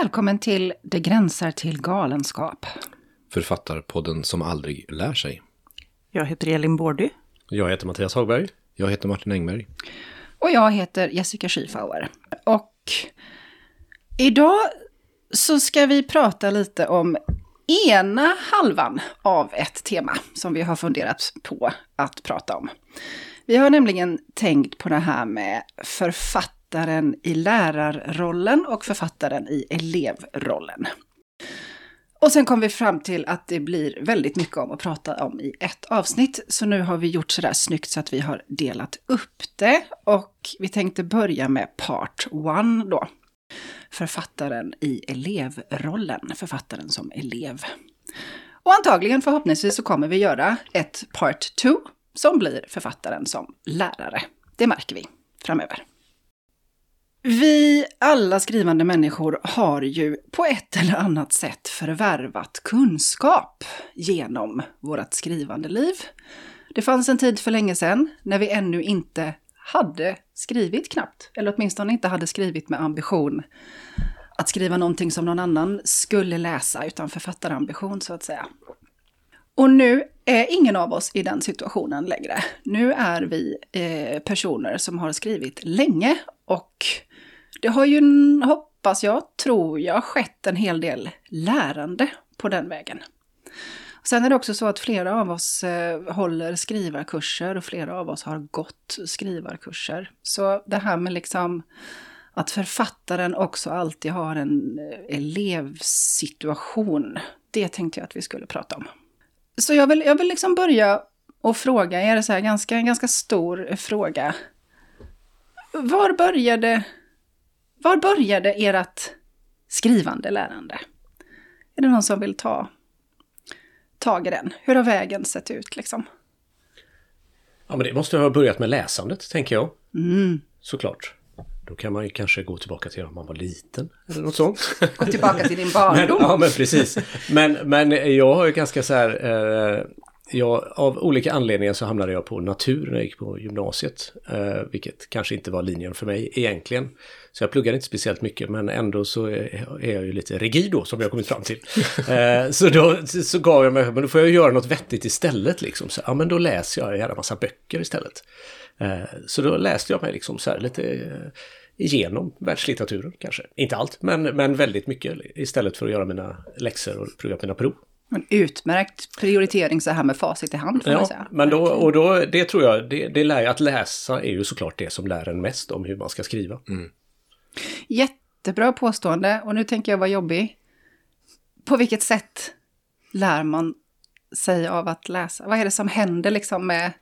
Välkommen till Det gränsar till galenskap. Författarpodden som aldrig lär sig. Jag heter Elin Bårdy. Jag heter Mattias Hagberg. Jag heter Martin Engberg. Och jag heter Jessica Schiefauer. Och idag så ska vi prata lite om ena halvan av ett tema som vi har funderat på att prata om. Vi har nämligen tänkt på det här med författaren i lärarrollen och författaren i elevrollen. Och sen kom vi fram till att det blir väldigt mycket om att prata om i ett avsnitt. Så nu har vi gjort sådär snyggt så att vi har delat upp det. Och vi tänkte börja med part one då. Författaren i elevrollen, författaren som elev. Och antagligen förhoppningsvis så kommer vi göra ett part two som blir författaren som lärare. Det märker vi framöver. Vi alla skrivande människor har ju på ett eller annat sätt förvärvat kunskap genom vårt skrivande liv. Det fanns en tid för länge sedan när vi ännu inte hade skrivit knappt, eller åtminstone inte hade skrivit med ambition att skriva någonting som någon annan skulle läsa, utan författarambition så att säga. Och nu är ingen av oss i den situationen längre. Nu är vi eh, personer som har skrivit länge och det har ju, hoppas jag, tror jag, skett en hel del lärande på den vägen. Sen är det också så att flera av oss eh, håller skrivarkurser och flera av oss har gått skrivarkurser. Så det här med liksom att författaren också alltid har en eh, elevsituation, det tänkte jag att vi skulle prata om. Så jag vill, jag vill liksom börja och fråga er, så här, ganska, en ganska stor fråga. Var började var började ert skrivande lärande? Är det någon som vill ta tag i den? Hur har vägen sett ut liksom? Ja, men det måste ha börjat med läsandet, tänker jag. Mm. Såklart. Då kan man ju kanske gå tillbaka till när man var liten eller något sånt. Gå tillbaka till din barndom. Men, ja, men precis. Men, men jag har ju ganska så här... Eh, jag, av olika anledningar så hamnade jag på natur när jag gick på gymnasiet. Eh, vilket kanske inte var linjen för mig egentligen. Så jag pluggade inte speciellt mycket men ändå så är jag ju lite rigid då som jag kommit fram till. eh, så då så gav jag mig, men då får jag göra något vettigt istället liksom. Så, ja men då läser jag en jävla massa böcker istället. Eh, så då läste jag mig liksom så här lite eh, igenom världslitteraturen kanske. Inte allt, men, men väldigt mycket istället för att göra mina läxor och plugga mina prov. En utmärkt prioritering så här med facit i hand får ja, man säga. Men då, och då, det tror jag, det, det lär, att läsa är ju såklart det som lär en mest om hur man ska skriva. Mm. Jättebra påstående och nu tänker jag vara jobbig. På vilket sätt lär man sig av att läsa? Vad är det som händer liksom med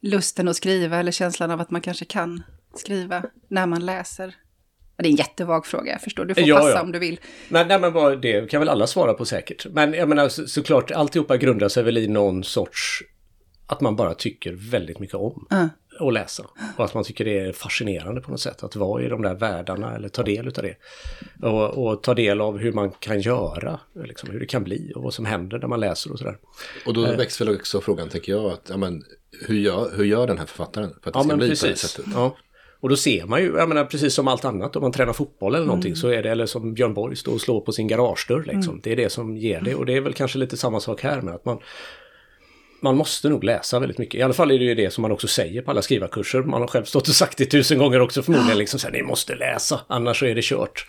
lusten att skriva eller känslan av att man kanske kan skriva när man läser? Det är en jättevag fråga, jag förstår. Du får Ja, passa ja. om du vill. Men, nej, men vad, det kan väl alla svara på säkert. Men jag menar så, såklart, alltihopa grundar sig väl i någon sorts... Att man bara tycker väldigt mycket om Mm. Att läsa. Och att man tycker det är fascinerande på något sätt att vara i de där världarna eller ta del av det. Och, och ta del av hur man kan göra, liksom, hur det kan bli och vad som händer när man läser och sådär. Och då väcks väl också frågan, tänker jag, att ja, men, hur, gör, hur gör den här författaren för att det Ja, ska bli på det precis. sättet? Ja. Och då ser man ju, jag menar precis som allt annat, om man tränar fotboll eller någonting så är det, eller som Björn Borg står och slår på sin garagedörr liksom. Det är det som ger det och det är väl kanske lite samma sak här med att man man måste nog läsa väldigt mycket. I alla fall är det ju det som man också säger på alla skrivarkurser. Man har själv stått och sagt det tusen gånger också förmodligen. Liksom så här, ni måste läsa, annars så är det kört.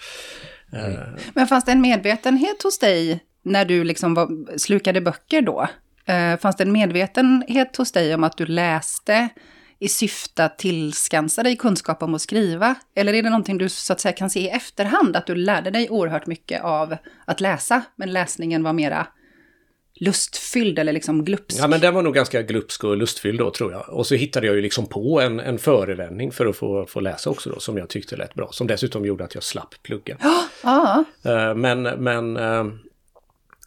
Eh, Men fanns det en medvetenhet hos dig när du liksom var, slukade böcker då? Eh, fanns det en medvetenhet hos dig om att du läste i syfte att tillskansa dig kunskap om att skriva? Eller är det någonting du så att säga kan se i efterhand, att du lärde dig oerhört mycket av att läsa, men läsningen var mera lustfylld eller liksom glupsk? Ja men den var nog ganska glupsk och lustfylld då tror jag. Och så hittade jag ju liksom på en, en förevändning för att få, få läsa också då som jag tyckte lät bra. Som dessutom gjorde att jag slapp plugga. Ja, Eh, Men, men eh,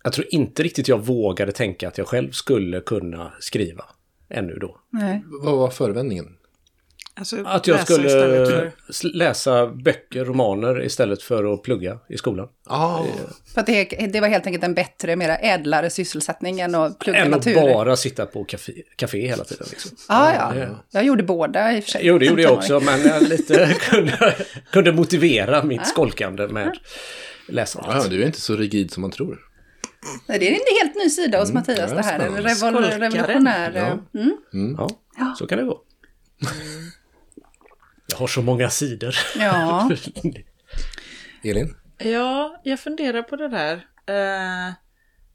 jag tror inte riktigt jag vågade tänka att jag själv skulle kunna skriva ännu då. nej. Vad var förevändningen? Alltså, Att jag läsa skulle för- läsa böcker, romaner istället för att plugga i skolan. Ah, För att det, det var helt enkelt en bättre, mera ädlare sysselsättning än att plugga Än att natur. bara sitta på café, café hela tiden. Liksom. Ah, ja, Jag gjorde båda i och för sig. Jo, det gjorde jag också, men jag lite kunde, kunde motivera mitt skolkande med läsandet. ja, du är inte så rigid som man tror. Nej, Det är en helt ny sida hos Mattias ja, det här. En revol- revolutionär... Ja. Mm. Ja, så kan det vara. Jag har så många sidor. ja. Elin? Ja, jag funderar på det där. Eh,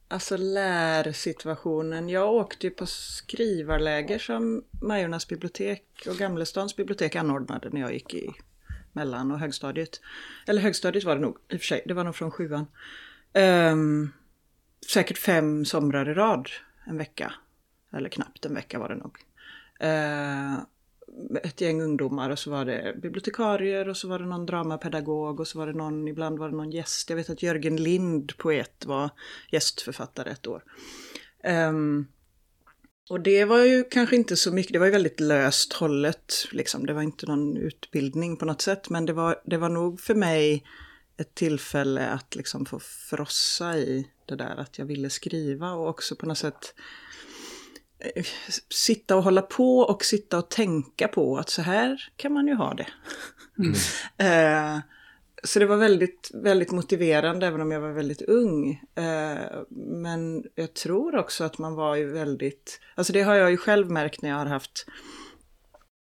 alltså lärsituationen. Jag åkte ju på skrivarläger som Majornas bibliotek och Gamlestans bibliotek anordnade när jag gick i mellan och högstadiet. Eller högstadiet var det nog i och för sig, det var nog från sjuan. Ehm, säkert fem somrar i rad en vecka. Eller knappt en vecka var det nog. Eh, ett gäng ungdomar och så var det bibliotekarier och så var det någon dramapedagog och så var det någon, ibland var det någon gäst. Jag vet att Jörgen Lind, poet, var gästförfattare ett år. Um, och det var ju kanske inte så mycket, det var ju väldigt löst hållet, liksom. det var inte någon utbildning på något sätt, men det var, det var nog för mig ett tillfälle att liksom få frossa i det där att jag ville skriva och också på något sätt sitta och hålla på och sitta och tänka på att så här kan man ju ha det. Eh, så det var väldigt, väldigt motiverande även om jag var väldigt ung. Eh, men jag tror också att man var ju väldigt, alltså det har jag ju själv märkt när jag har haft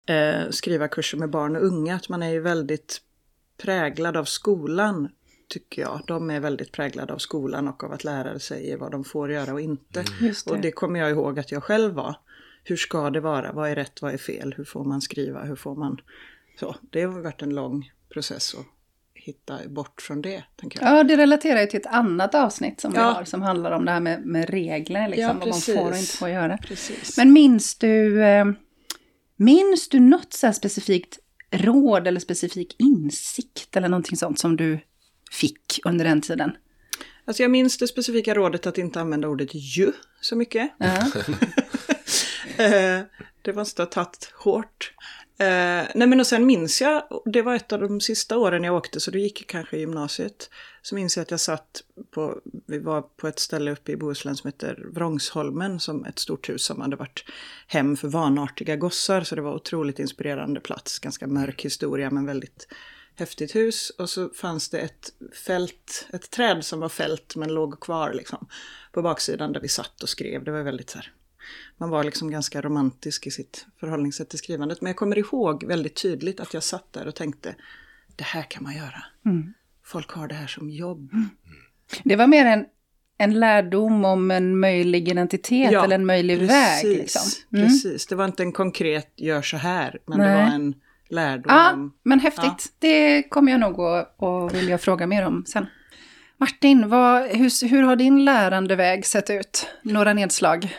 eh, skrivarkurser med barn och unga, att man är ju väldigt präglad av skolan, tycker jag. De är väldigt präglade av skolan och av att lärare säger vad de får göra och inte. Just det. Och det kommer jag ihåg att jag själv var. Hur ska det vara? Vad är rätt? Vad är fel? Hur får man skriva? Hur får man... Så, det har varit en lång process att hitta bort från det, tänker jag. Ja, det relaterar ju till ett annat avsnitt som vi Ja. har som handlar om det här med, med regler, liksom, Ja, vad man får och inte får göra. Precis. Men minns du, eh, minns du något så här specifikt råd eller specifik insikt eller någonting sånt som du fick under den tiden? Alltså jag minns det specifika rådet att inte använda ordet ju så mycket. Eh, det måste ha tagit hårt. Eh, nej men och sen minns jag, det var ett av de sista åren jag åkte, så då gick kanske i gymnasiet. Så minns jag att jag satt på, vi var på ett ställe uppe i Bohuslän som heter Vrångsholmen, som ett stort hus som hade varit hem för vanartiga gossar. Så det var otroligt inspirerande plats, ganska mörk historia men väldigt häftigt hus. Och så fanns det ett fält, ett träd som var fält men låg kvar liksom. På baksidan där vi satt och skrev, det var väldigt så här man var liksom ganska romantisk i sitt förhållningssätt till skrivandet. Men jag kommer ihåg väldigt tydligt att jag satt där och tänkte, det här kan man göra. Folk har det här som jobb. Det var mer en, en lärdom om en möjlig identitet Ja, eller en möjlig väg. Liksom. Mm. Precis, det var inte en konkret gör så här, men det Nej. var en lärdom Ja, men häftigt. Det kommer jag nog att, att vilja fråga mer om sen. Martin, vad, hur, hur har din lärandeväg sett ut? Några nedslag?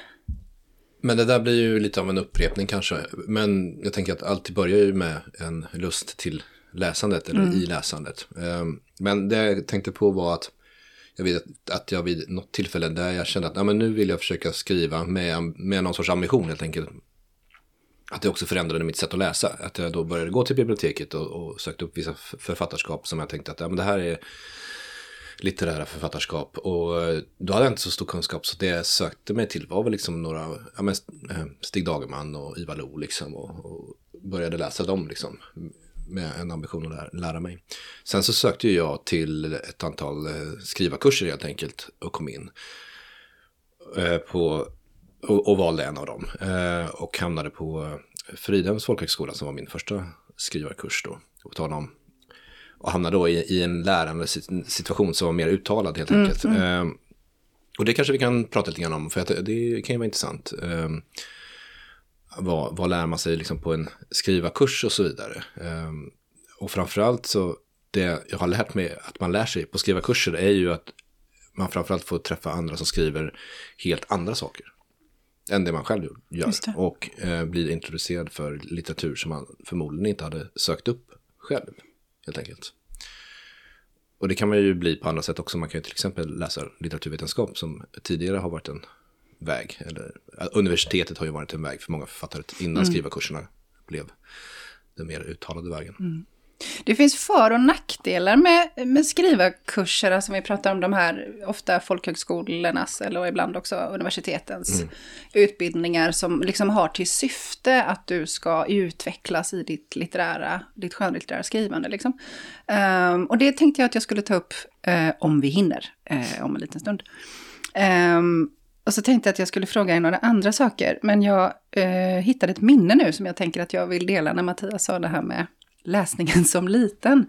Men det där blir ju lite av en upprepning kanske. Men jag tänker att allt börjar ju med en lust till läsandet eller i läsandet. Ehm, Men det jag tänkte på var att jag vet att- att jag vid något tillfälle där jag kände att ja, men nu vill jag försöka skriva med, med någon sorts ambition helt enkelt. Att det också förändrade mitt sätt att läsa. Att jag då började gå till biblioteket och, och sökte upp vissa författarskap som jag tänkte att ja, men det här är litterära författarskap. Och eh, då hade jag inte så stor kunskap så det jag sökte mig till var väl liksom några, ja men eh, Stig Dagerman och Ivar Lo liksom. Och, och började läsa dem liksom. Med en ambition att lära, lära mig. Sen så sökte ju jag till ett antal eh, skrivarkurser helt enkelt och kom in. På, och, och valde en av dem. Eh, och hamnade på eh, Fridhems folkhögskola som var min första skrivarkurs då. Och tal om och hamnar då i, i en lärande sit- situation som var mer uttalad helt enkelt. Ehm, och det kanske vi kan prata lite grann om, för att det, kan ju vara intressant. Ehm, vad, vad lär man sig liksom på en skrivarkurs och så vidare. Ehm, och framförallt så, det jag har lärt mig att man lär sig på skrivarkurser är ju att man framförallt får träffa andra som skriver helt andra saker än det man själv gör. Och eh, blir introducerad för litteratur som man förmodligen inte hade sökt upp själv, helt enkelt. Och det kan man ju bli på andra sätt också. Man kan ju till exempel läsa litteraturvetenskap som tidigare har varit en väg. Eller, universitetet har ju varit en väg för många författare innan skrivarkurserna blev den mer uttalade vägen. Mm. Det finns för och nackdelar med, med skrivarkurser, alltså vi pratar om de här ofta folkhögskolornas eller ibland också universitetens mm. utbildningar som liksom har till syfte att du ska utvecklas i ditt litterära, ditt skönlitterära skrivande. Liksom. Um, och det tänkte jag att jag skulle ta upp uh, om vi hinner, uh, om en liten stund. Um, och så tänkte jag att jag skulle fråga er några andra saker, men jag uh, hittade ett minne nu som jag tänker att jag vill dela när Mattias sa det här med läsningen som liten.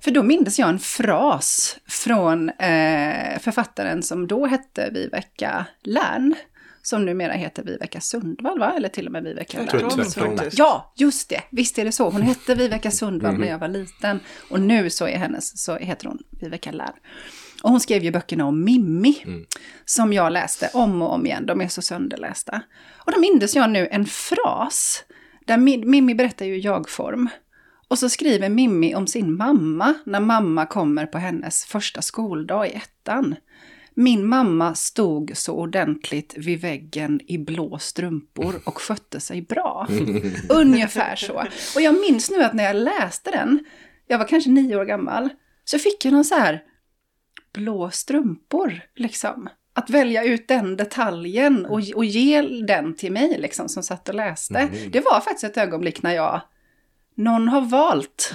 För då mindes jag en fras från eh, författaren som då hette Viveka Lärn. Som numera heter Viveka Sundvall, va? Eller till och med Viveka Lärn. Ja, just det. Visst är det så. Hon hette Viveka Sundvall mm. när jag var liten. Och nu så, är hennes, så heter hon Viveka Lärn. Och hon skrev ju böckerna om Mimmi, mm. som jag läste om och om igen. De är så sönderlästa. Och då mindes jag nu en fras, där Mimmi berättar ju jag-form. Och så skriver Mimmi om sin mamma när mamma kommer på hennes första skoldag i ettan. Min mamma stod så ordentligt vid väggen i blå strumpor och skötte sig bra. Ungefär så. Och jag minns nu att när jag läste den, jag var kanske nio år gammal, så fick jag någon så här blå strumpor, liksom. Att välja ut den detaljen och, och ge den till mig, liksom, som satt och läste. Mm. Det var faktiskt ett ögonblick när jag någon har valt.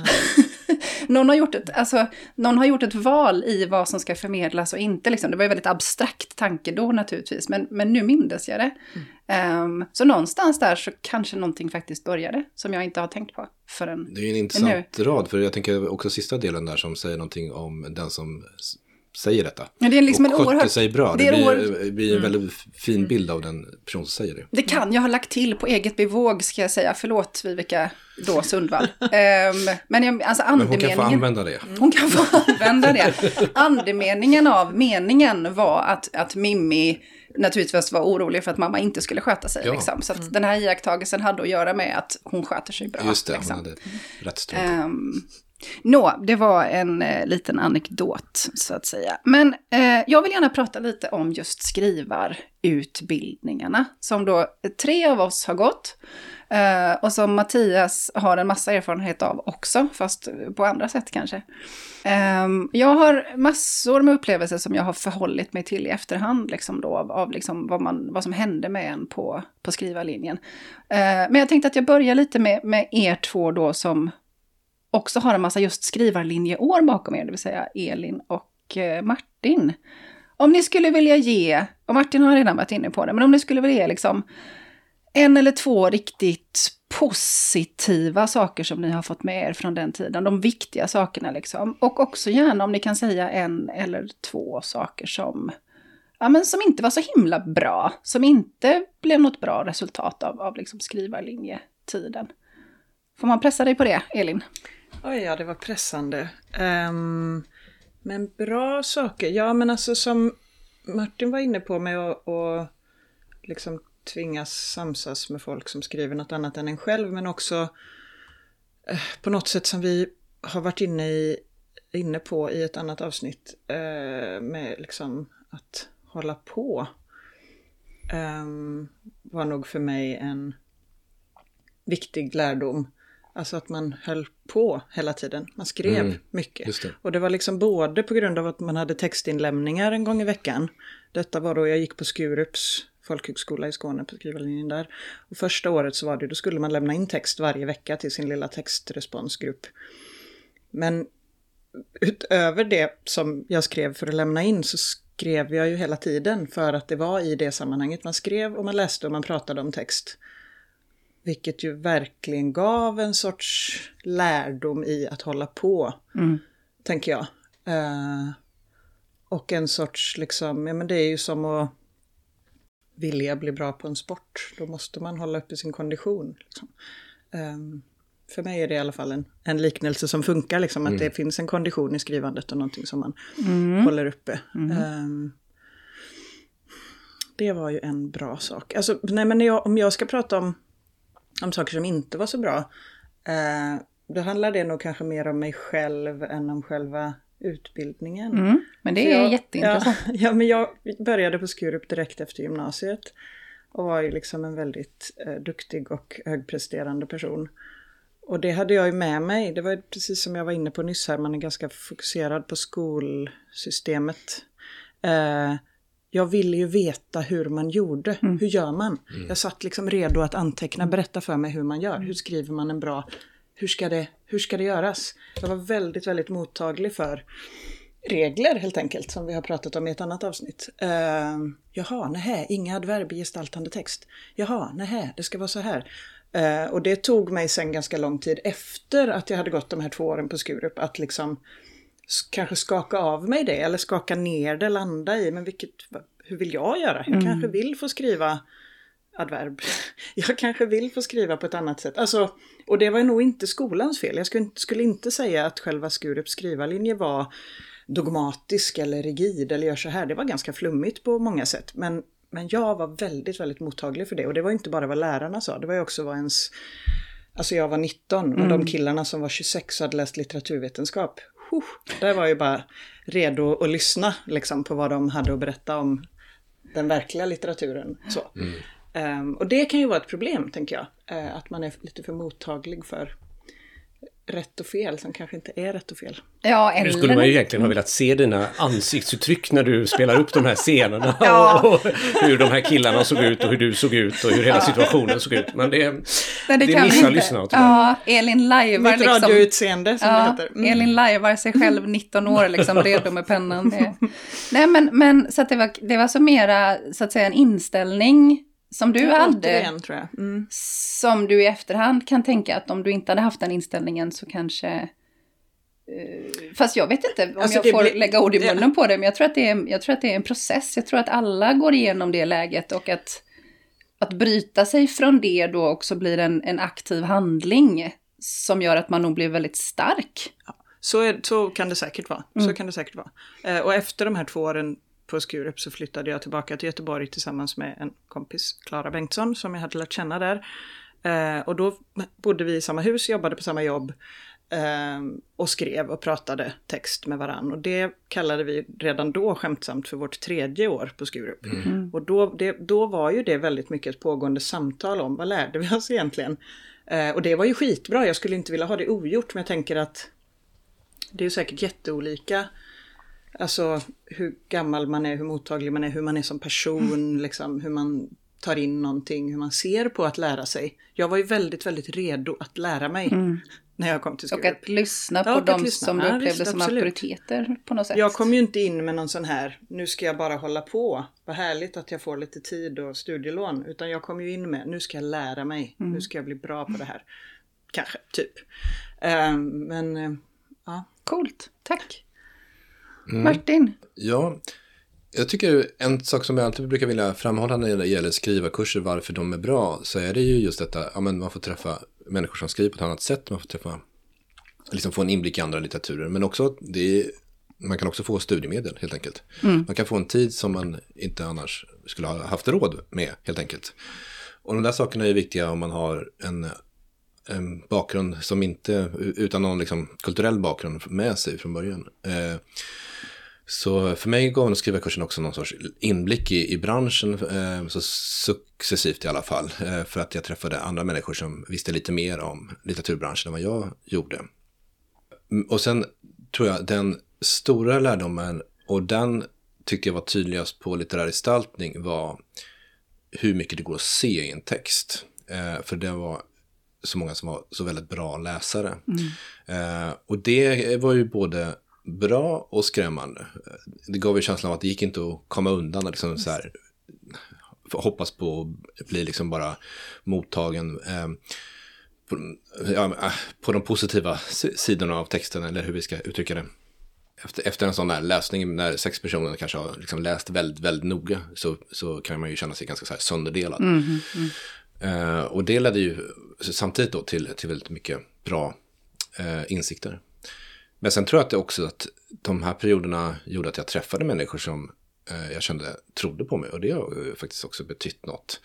någon, har gjort ett, alltså, någon har gjort ett val i vad som ska förmedlas och inte. Liksom. Det var ju väldigt abstrakt tanke då naturligtvis, men, men nu mindes jag det. Mm. Um, så någonstans där så kanske någonting faktiskt började som jag inte har tänkt på förrän Det är en intressant nu. rad, för jag tänker också sista delen där som säger någonting om den som säger detta. Ja, det är liksom och en oerhört... sig bra. Det, det blir, oerhört... blir, en väldigt fin mm. bild av den person som säger det. Det kan jag ha lagt till på eget bevåg ska jag säga. Förlåt Viveka då Sundvall. um, men, jag, alltså men hon kan få använda det. Hon kan få använda det. Andemeningen av meningen var att, att Mimmi naturligtvis var orolig för att mamma inte skulle sköta sig. Ja. Liksom. Så mm. den här iakttagelsen hade att göra med att hon sköter sig bra. Just det, liksom. hon hade rätt. Um, Nå, det var en eh, liten anekdot så att säga. Men eh, jag vill gärna prata lite om just skrivarutbildningarna som då tre av oss har gått. Eh, och som Mattias har en massa erfarenhet av också, fast på andra sätt kanske. Eh, jag har massor med upplevelser som jag har förhållit mig till i efterhand, liksom då, av, av liksom vad, man, vad som hände med en på, på skrivarlinjen. Eh, men jag tänkte att jag börjar lite med, med er två då som också har en massa just skrivarlinjeår bakom er, det vill säga Elin och eh, Martin. Om ni skulle vilja ge, och Martin har redan varit inne på det, men om ni skulle vilja ge liksom en eller två riktigt positiva saker som ni har fått med er från den tiden, de viktiga sakerna liksom. Och också gärna om ni kan säga en eller två saker som, ja, men som inte var så himla bra, som inte blev något bra resultat av, av liksom skrivarlinjetiden. Får man pressa dig på det, Elin? Oj, ja, det var pressande. Um, men bra saker. Ja, men alltså som Martin var inne på med att och liksom tvingas samsas med folk som skriver något annat än en själv, men också eh, på något sätt som vi har varit inne, i, inne på i ett annat avsnitt eh, med liksom att hålla på. Um, var nog för mig en viktig lärdom Alltså att man höll på hela tiden. Man skrev mm, mycket. Det. Och det var liksom både på grund av att man hade textinlämningar en gång i veckan. Detta var då jag gick på Skurups folkhögskola i Skåne på skrivarlinjen där. Och första året så var det, då skulle man lämna in text varje vecka till sin lilla textresponsgrupp. Men utöver det som jag skrev för att lämna in så skrev jag ju hela tiden för att det var i det sammanhanget man skrev och man läste och man pratade om text. Vilket ju verkligen gav en sorts lärdom i att hålla på, mm. tänker jag. Uh, och en sorts, liksom, ja men det är ju som att vilja bli bra på en sport. Då måste man hålla uppe sin kondition. Liksom. Um, för mig är det i alla fall en, en liknelse som funkar, liksom, att mm. det finns en kondition i skrivandet och någonting som man mm. håller uppe. Um, det var ju en bra sak. Alltså, nej men jag, om jag ska prata om om saker som inte var så bra. Eh, då handlar det nog kanske mer om mig själv än om själva utbildningen. Mm, men det är jag, jätteintressant. Ja, ja, men jag började på Skurup direkt efter gymnasiet. Och var ju liksom en väldigt eh, duktig och högpresterande person. Och det hade jag ju med mig. Det var ju precis som jag var inne på nyss här, man är ganska fokuserad på skolsystemet. Eh, jag ville ju veta hur man gjorde. Hur gör man? Jag satt liksom redo att anteckna, berätta för mig hur man gör. Hur skriver man en bra... Hur ska det, hur ska det göras? Jag var väldigt, väldigt mottaglig för regler helt enkelt, som vi har pratat om i ett annat avsnitt. Uh, jaha, nähä, inga adverb i gestaltande text. Jaha, nähä, det ska vara så här. Uh, och det tog mig sen ganska lång tid efter att jag hade gått de här två åren på Skurup att liksom kanske skaka av mig det eller skaka ner det, landa i, men vilket, hur vill jag göra? Jag kanske vill få skriva adverb. Jag kanske vill få skriva på ett annat sätt. Alltså, och det var nog inte skolans fel. Jag skulle, inte- skulle inte säga att själva Skurups skrivarlinje var dogmatisk eller rigid eller gör så här. Det var ganska flummigt på många sätt. Men, men jag var väldigt, väldigt mottaglig för det. Och det var inte bara vad lärarna sa, det var ju också vad ens... Alltså jag var 19, men de killarna som var 26 och hade läst litteraturvetenskap, huh, där var jag bara redo att lyssna liksom, på vad de hade att berätta om den verkliga litteraturen. Så. Ehm, och det kan ju vara ett problem, tänker jag. eh, att man är lite för mottaglig för rätt och fel som kanske inte är rätt och fel. Ja, eller... Nu skulle man ju egentligen ha velat se dina ansiktsuttryck när du spelar upp de här scenerna. Ja. Och hur de här killarna såg ut och hur du såg ut och hur hela situationen såg ut. Men det, Nej, det kan vi missar inte. lyssnarna tyvärr. Ja, Elin lajvar Mitt liksom. radioutseende som det Ja, heter. Mm. Elin lajvar sig själv 19 år liksom redo med pennan. Det- Nej men, men så att det var, det var så mera så att säga en inställning som du hade. Återigen, tror jag. Mm. Som du i efterhand kan tänka att om du inte hade haft den inställningen så kanske... eh, fast jag vet inte om Alltså, jag får blir- lägga ord i munnen på det, men jag tror, att det är, jag tror att det är en process. Jag tror att alla går igenom det läget och att, att bryta sig från det då också blir en, en aktiv handling som gör att man nog blir väldigt stark. Så, är, så kan det säkert vara. Mm. Så kan det säkert vara. Eh, och efter de här två åren på Skurup så flyttade jag tillbaka till Göteborg tillsammans med en kompis, Klara Bengtsson, som jag hade lärt känna där. Eh, och då bodde vi i samma hus, jobbade på samma jobb eh, och skrev och pratade text med varann. Och det kallade vi redan då skämtsamt för vårt tredje år på Skurup. Och då, det, då var ju det väldigt mycket ett pågående samtal om vad lärde vi oss egentligen? Eh, och det var ju skitbra, jag skulle inte vilja ha det ogjort, men jag tänker att det är ju säkert jätteolika. Alltså hur gammal man är, hur mottaglig man är, hur man är som person, liksom, hur man tar in någonting, hur man ser på att lära sig. Jag var ju väldigt, väldigt redo att lära mig när jag kom till Och Skurup. att lyssna på Ja, och att de lyssna. som du Ja, upplevde visst, som absolut. auktoriteter på något sätt. Jag kom ju inte in med någon sån här, nu ska jag bara hålla på, vad härligt att jag får lite tid och studielån. Utan jag kom ju in med, nu ska jag lära mig, nu ska jag bli bra på det här. Kanske, typ. Ehm, men, eh, ja. Coolt, tack. Mm. Martin, Ja, jag tycker en sak som jag alltid brukar vilja framhålla när det gäller skrivarkurser, varför de är bra, så är det ju just detta, ja men man får träffa människor som skriver på ett annat sätt, man får träffa, liksom få en inblick i andra litteraturer, men också det är, man kan också få studiemedel helt enkelt. Man kan få en tid som man inte annars skulle ha haft råd med helt enkelt. Och de där sakerna är viktiga om man har en, en bakgrund som inte, utan någon liksom kulturell bakgrund med sig från början. Eh, så för mig gav skrivarkursen också någon sorts inblick i, i branschen, eh, så successivt i alla fall. Eh, för att jag träffade andra människor som visste lite mer om litteraturbranschen än vad jag gjorde. Mm, Och sen tror jag den stora lärdomen, och den tyckte jag var tydligast på litterär gestaltning, var hur mycket det går att se i en text. Eh, för det var så många som var så väldigt bra läsare. Eh, och det var ju både bra och skrämmande. Det gav ju känslan av att det gick inte att komma undan och liksom så här, hoppas på att bli liksom bara mottagen eh, på, ja, eh, på de positiva si- sidorna av texten, eller hur vi ska uttrycka det. Efter, efter en sån här läsning, när sex personer kanske har liksom läst väldigt, väldigt noga, så, så kan man ju känna sig ganska så här sönderdelad. Eh, och det ledde ju samtidigt då till, till väldigt mycket bra eh, insikter. Men sen tror jag att det också att de här perioderna gjorde att jag träffade människor som eh, jag kände trodde på mig. Och det har ju faktiskt också betytt något.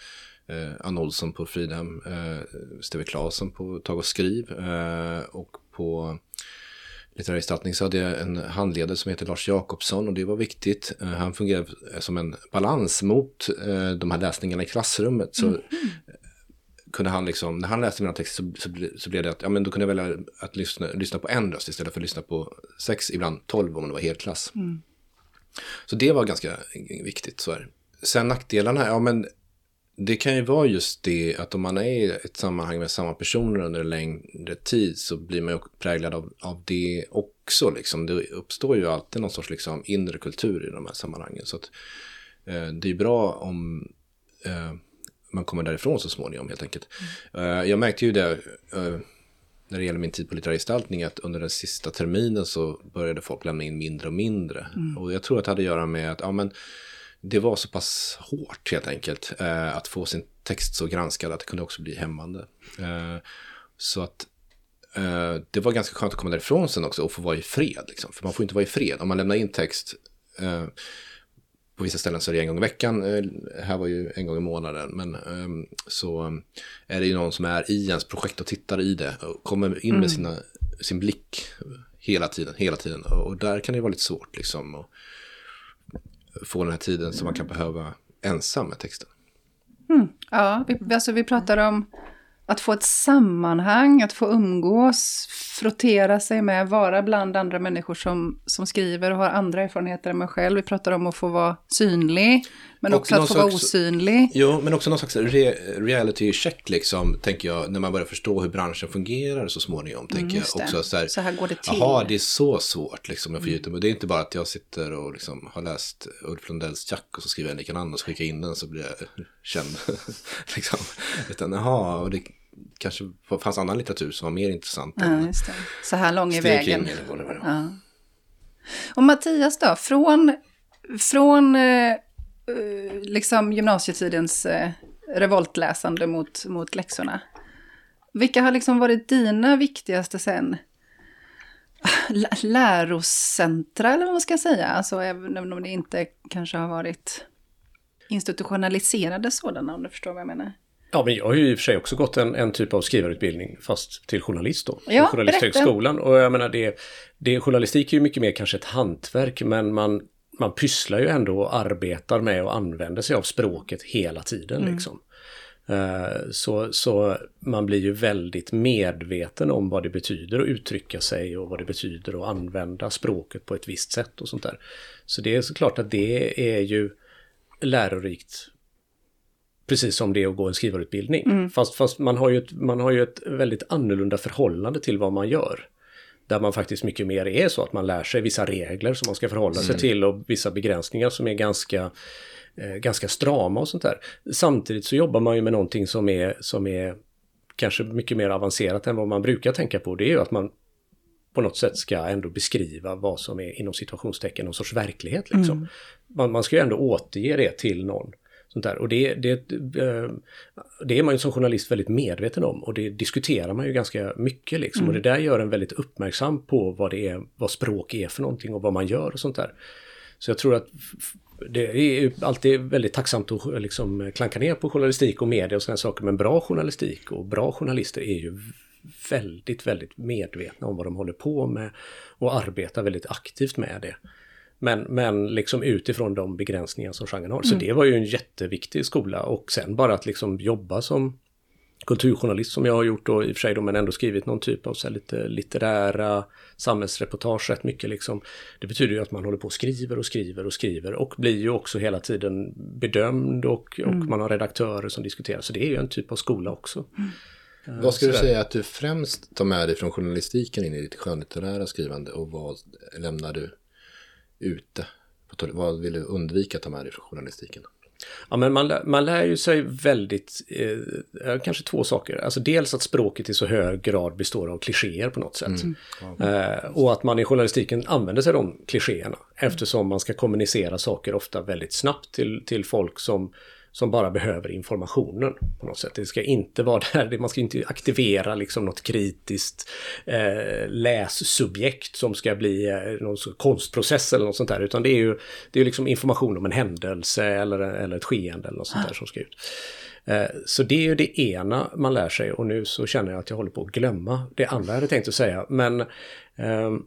Eh, Ann Olsson på Fridhem, eh, Steve Claesson på Tag och skriv eh, och på litterär gestaltning så hade jag en handledare som heter Lars Jakobsson och det var viktigt. Eh, han fungerade som en balans mot eh, de här läsningarna i klassrummet. Så mm kunde han liksom, när han läste mina texter så, så, så blev det att, ja men då kunde jag välja att lyssna, lyssna på en röst istället för att lyssna på sex, ibland tolv om det var helklass. Så det var ganska viktigt, så är det. Sen nackdelarna, ja men det kan ju vara just det att om man är i ett sammanhang med samma personer under en längre tid så blir man ju präglad av, av det också. Liksom. Det uppstår ju alltid någon sorts liksom, inre kultur i de här sammanhangen. Så att, eh, det är bra om eh, man kommer därifrån så småningom helt enkelt. Eh, jag märkte ju det eh, när det gäller min tid på litterär gestaltning att under den sista terminen så började folk lämna in mindre och mindre. Och jag tror att det hade att göra med att ja, men, det var så pass hårt helt enkelt eh, att få sin text så granskad att det kunde också bli hämmande. Så att det var ganska skönt att komma därifrån sen också och få vara i fred. Liksom. För man får inte vara i fred. Om man lämnar in text, på vissa ställen så är det en gång i veckan, eh, här var ju en gång i månaden, men eh, så eh, är det ju någon som är i ens projekt och tittar i det och kommer in med sina, sin blick hela tiden, hela tiden. Och, där kan det vara lite svårt liksom. Och, få den här tiden som man kan behöva ensam med texten. Ja, vi, alltså vi pratar om att få ett sammanhang, att få umgås, frottera sig med, vara bland andra människor som, som skriver och har andra erfarenheter än mig själv. Vi pratar om att få vara synlig, men också att få vara osynlig. Jo, men också någon slags re reality check liksom, tänker jag, när man börjar förstå hur branschen fungerar så småningom. tänker jag Mm, just det. också så här, Så här går det till. Mm. Jaha, det är så svårt liksom, att få ut det. Är inte bara att jag sitter och liksom har läst Ulf Lundells Jack och så skriver jag en likadan och så skickar jag in den så blir jag känd. liksom. Utan jaha, och det kanske fanns annan litteratur som var mer intressant. Ja, än just det. Så här lång är vägen. Eller vad det var. Ja. Och Mattias då, från, från eh, liksom gymnasietidens eh, revoltläsande mot, mot läxorna. Vilka har liksom varit dina viktigaste sen lä- lärocentra eller vad man ska säga? Alltså även om det inte kanske har varit institutionaliserade sådana om du förstår vad jag menar. Ja, men jag har ju i och för sig också gått en, en typ av skrivarutbildning, fast till journalist då. Ja, Journalisthögskolan. Och jag menar, det, det, journalistik är ju mycket mer kanske ett hantverk, men man, man pysslar ju ändå och arbetar med och använder sig av språket hela tiden. Liksom. Eh, Så, så man blir ju väldigt medveten om vad det betyder att uttrycka sig och vad det betyder att använda språket på ett visst sätt och sånt där. Så det är såklart att det är ju lärorikt Precis som det är att gå en skrivarutbildning. Fast, fast man, har ju ett, man har ju ett väldigt annorlunda förhållande till vad man gör. Där man faktiskt mycket mer är så att man lär sig vissa regler som man ska förhålla sig till och vissa begränsningar som är ganska, eh, ganska strama och sånt där. Samtidigt så jobbar man ju med någonting som är, som är kanske mycket mer avancerat än vad man brukar tänka på. Det är ju att man på något sätt ska ändå beskriva vad som är inom situationstecken någon sorts verklighet. Liksom. Man, man ska ju ändå återge det till någon. Sånt där. Och det, det, eh, det är man ju som journalist väldigt medveten om och det diskuterar man ju ganska mycket. Liksom. Och det där gör en väldigt uppmärksam på vad, det är, vad språk är för någonting och vad man gör och sånt där. Så jag tror att det är alltid väldigt tacksamt att liksom klanka ner på journalistik och media och sådana saker. Men bra journalistik och bra journalister är ju väldigt, väldigt medvetna om vad de håller på med och arbetar väldigt aktivt med det. Men, men liksom utifrån de begränsningar som genren har. Så det var ju en jätteviktig skola och sen bara att liksom jobba som kulturjournalist som jag har gjort då i och för sig då, men ändå skrivit någon typ av så här lite litterära samhällsreportage rätt mycket liksom. Det betyder ju att man håller på och skriver och skriver och skriver och blir ju också hela tiden bedömd och, och man har redaktörer som diskuterar. Så det är ju en typ av skola också. Vad ska du säga att du främst tar med dig från journalistiken in i ditt skönlitterära skrivande och vad lämnar du ute? Vad vill du undvika att ta med dig från journalistiken? Ja, men man, man lär ju sig väldigt, eh, kanske två saker. Alltså dels att språket i så hög grad består av klichéer på något sätt. Eh, och att man i journalistiken använder sig av de klichéerna. Eftersom man ska kommunicera saker ofta väldigt snabbt till, till folk som, som bara behöver informationen på något sätt. Det ska inte vara där, man ska inte aktivera liksom något kritiskt eh, lässubjekt som ska bli eh, någon konstprocess eller något sånt där. Utan det är ju det är liksom information om en händelse eller, eller ett skeende eller något sånt där som ska ut. Eh, Så det är ju det ena man lär sig och nu så känner jag att jag håller på att glömma det andra jag hade tänkt att säga. Men ehm,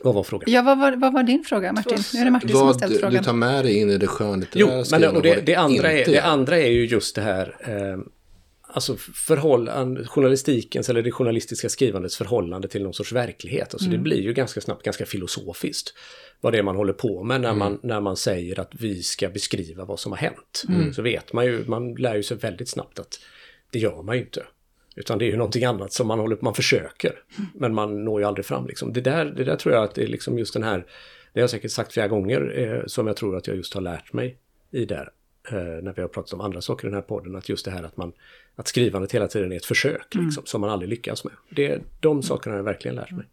vad var frågan? Ja, vad var, vad var din fråga Martin? Nu är det Martin som har Vad ställt du, frågan. du tar med dig in i det Jo, skönlitterära men skrivandet och det, vad det, andra är, det andra är ju just det här eh, alltså förhållande, journalistikens eller det journalistiska skrivandets förhållande till någon sorts verklighet. Alltså det blir ju ganska snabbt ganska filosofiskt vad det är man håller på med när, man, när man säger att vi ska beskriva vad som har hänt. Så vet man ju, man lär ju sig väldigt snabbt att det gör man ju inte. Utan det är ju någonting annat som man håller man försöker. Men man når ju aldrig fram liksom. Det där, det där tror jag att det är liksom just den här, det har jag säkert sagt flera gånger, eh, som jag tror att jag just har lärt mig i där. Eh, när vi har pratat om andra saker i den här podden, att just det här att man, att skrivandet hela tiden är ett försök liksom, som man aldrig lyckas med. Det, de sakerna har jag verkligen lärt mig.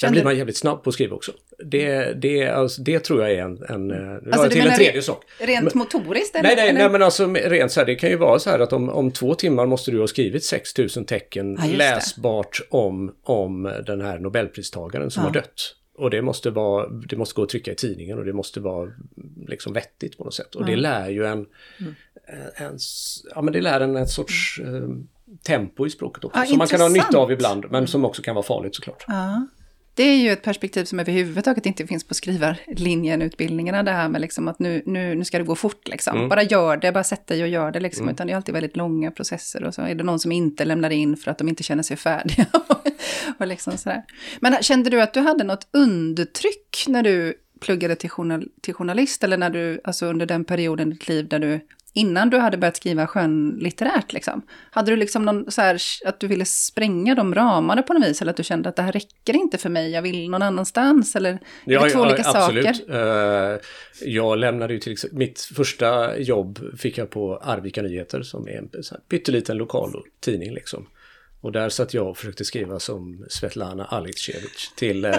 Sen blir man jävligt snabb på att skriva också. Det, det, alltså, det tror jag är en... en eh, Alltså, till en tredje re- sak. Rent motoriskt? Eller? Nej, nej, eller? nej, men alltså rent så här, det kan ju vara så här att om, om två timmar måste du ha skrivit 6000 tecken Ja, det. läsbart om, om den här Nobelpristagaren som Ja. har dött. Och det måste, vara, det måste gå att trycka i tidningen och det måste vara liksom vettigt på något sätt. Och det lär ju en, Mm. en, s- ja men det lär en en sorts eh, tempo i språket också. Ja, som man kan ha intressant. nytta av ibland, men som också kan vara farligt såklart. Ja. Det är ju ett perspektiv som överhuvudtaget inte finns på skrivarlinjen, utbildningarna, det här med liksom att nu, nu, nu ska det gå fort liksom. Mm. Bara gör det, bara sätt dig och gör det liksom. Utan det är alltid väldigt långa processer och så är det någon som inte lämnar in för att de inte känner sig färdiga. och liksom sådär. Men kände du att du hade något undertryck när du pluggade till, journal, till journalist? Eller när du, alltså under den perioden i ditt liv där du, innan du hade börjat skriva skönlitterärt liksom? Hade du liksom någon så här, att du ville spränga de ramarna på något vis? Eller att du kände att det här räcker inte för mig, jag vill någon annanstans? Eller är det två olika absolut. saker? Eh, jag lämnade ju till exempel, mitt första jobb fick jag på Arvika Nyheter som är en pytteliten lokal tidning liksom. Och där satt jag och försökte skriva som Svetlana Alexievich till eh,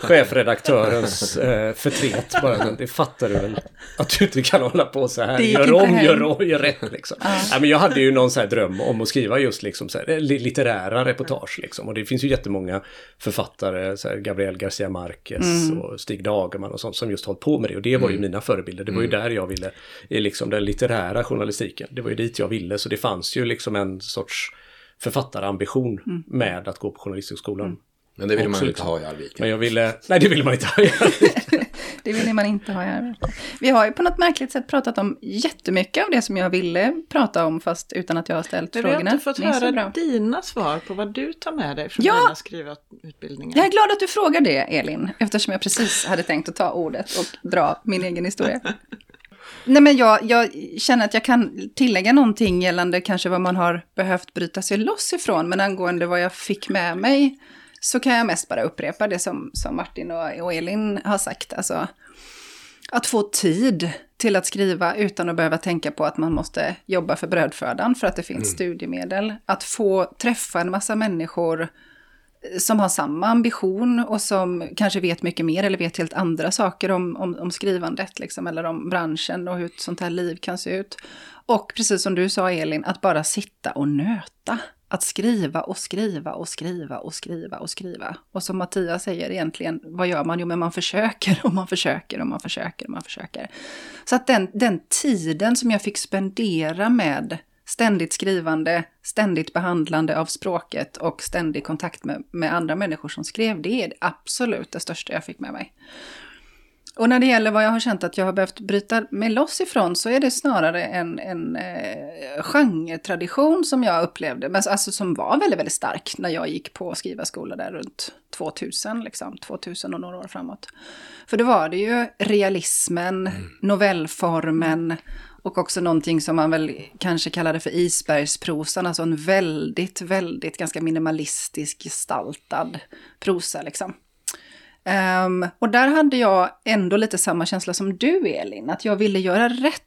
chefredaktörens eh, förtret. Bara, det fattar du väl att du inte kan hålla på så här. Gör om, hem. gör om, gör rätt liksom. Nej, men jag hade ju någon så här dröm om att skriva just liksom så här, eh, li- litterära reportage liksom. Och det finns ju jättemånga författare, så här Gabriel Garcia Marquez och Stig Dagerman och sånt som just hållit på med det. Och det var ju mina förebilder. Det var ju där jag ville, i liksom den litterära journalistiken. Det var ju dit jag ville. Så det fanns ju liksom en sorts författarambition med att gå på Journalisthögskolan. Men det vill man ju inte ha i Arvika. Men jag ville, nej det ville man inte ha. Det vill man inte ha i arbetet. Vi har ju på något märkligt sätt pratat om jättemycket av det som jag ville prata om, fast utan att jag har ställt Men vi har frågorna. inte fått höra bra. dina svar på vad du tar med dig från Ja! dina skrivarutbildningar. Jag är glad att du frågar det, Elin, eftersom jag precis hade tänkt att ta ordet och dra min egen historia. Nej, men jag, jag känner att jag kan tillägga någonting gällande kanske vad man har behövt bryta sig loss ifrån, men angående vad jag fick med mig så kan jag mest bara upprepa det som, som Martin och, och Elin har sagt. Alltså, att få tid till att skriva utan att behöva tänka på att man måste jobba för brödfödan för att det finns studiemedel. Att få träffa en massa människor som har samma ambition och som kanske vet mycket mer eller vet helt andra saker om, om, om skrivandet liksom, eller om branschen och hur ett sånt här liv kan se ut. Och precis som du sa Elin, att bara sitta och nöta. Att skriva och skriva och skriva och skriva och skriva. Och som Mattias säger egentligen, vad gör man? Jo, men man försöker och man försöker och man försöker och man försöker. Så att den, den tiden som jag fick spendera med ständigt skrivande, ständigt behandlande av språket och ständig kontakt med, med andra människor som skrev, det är absolut det största jag fick med mig. Och när det gäller vad jag har känt att jag har behövt bryta mig loss ifrån så är det snarare en, en eh, genretradition som jag upplevde, men alltså som var väldigt, väldigt stark när jag gick på skrivarskola där runt 2000, liksom, 2000 och några år framåt. För då var det ju realismen, novellformen och också någonting som man väl kanske kallade för isbergsprosan, alltså en väldigt, väldigt ganska minimalistisk gestaltad prosa liksom. Ehm, och där hade jag ändå lite samma känsla som du Elin, att jag ville göra rätt.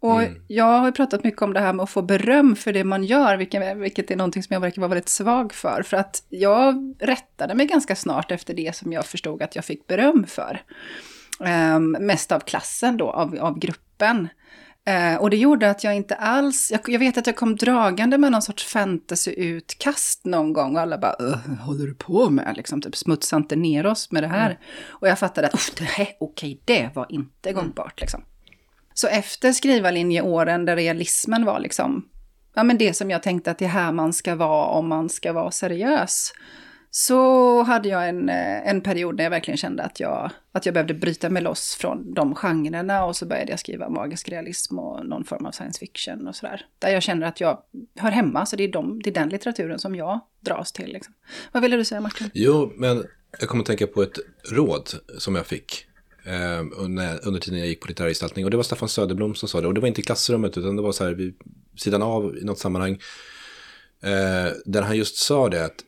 Och jag har pratat mycket om det här med att få beröm för det man gör, vilket, vilket är någonting som jag verkar vara väldigt svag för. För att jag rättade mig ganska snart efter det som jag förstod att jag fick beröm för. Ehm, mest av klassen då, av, av gruppen. Eh, och det gjorde att jag inte alls, jag, jag vet att jag kom dragande med någon sorts fantasy-utkast någon gång och alla bara, "Öh, vad håller du på med? Liksom, typ smutsa inte ner oss med det här. Och jag fattade att, "Uff, det här, okej, det var inte gångbart liksom. Så efter skrivarlinjeåren där realismen var liksom, ja men det som jag tänkte att det är här man ska vara om man ska vara seriös så hade jag en, eh, en period när jag verkligen kände att jag, att jag behövde bryta mig loss från de genrerna och så började jag skriva magisk realism och någon form av science fiction och sådär. Där jag känner att jag hör hemma, så det är, de, det är den litteraturen som jag dras till. Liksom. Vad ville du säga Martin? Jo, men jag kommer att tänka på ett råd som jag fick eh, under, under tiden jag gick på litterär gestaltning. Och det var Staffan Söderblom som sa det. Och det var inte i klassrummet utan det var så här vid sidan av i något sammanhang. Eh, där han just sa det att,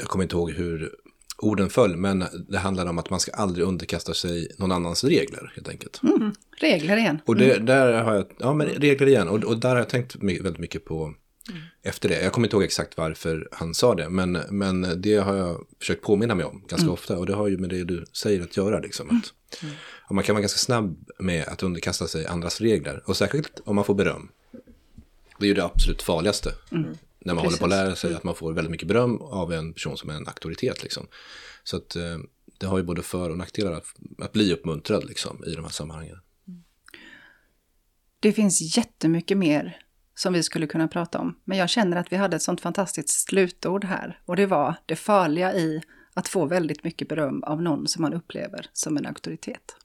jag kommer inte ihåg hur orden föll, men det handlar om att man ska aldrig underkasta sig någon annans regler helt enkelt. Mm, regler igen. Och det, där har jag, ja men regler igen, och, och där har jag tänkt väldigt mycket på efter det. Jag kommer inte ihåg exakt varför han sa det, men, men det har jag försökt påminna mig om ganska ofta. Och det har ju med det du säger att göra. Liksom, att, och man kan vara ganska snabb med att underkasta sig andras regler. Och särskilt om man får beröm. Det är ju det absolut farligaste. När man håller på att lära sig att man får väldigt mycket beröm av en person som är en auktoritet. Liksom. Så att eh, det har ju både för och nackdelar att, att bli uppmuntrad liksom, i de här sammanhangen. Det finns jättemycket mer som vi skulle kunna prata om. Men jag känner att vi hade ett sånt fantastiskt slutord här. Och det var det farliga i att få väldigt mycket beröm av någon som man upplever som en auktoritet.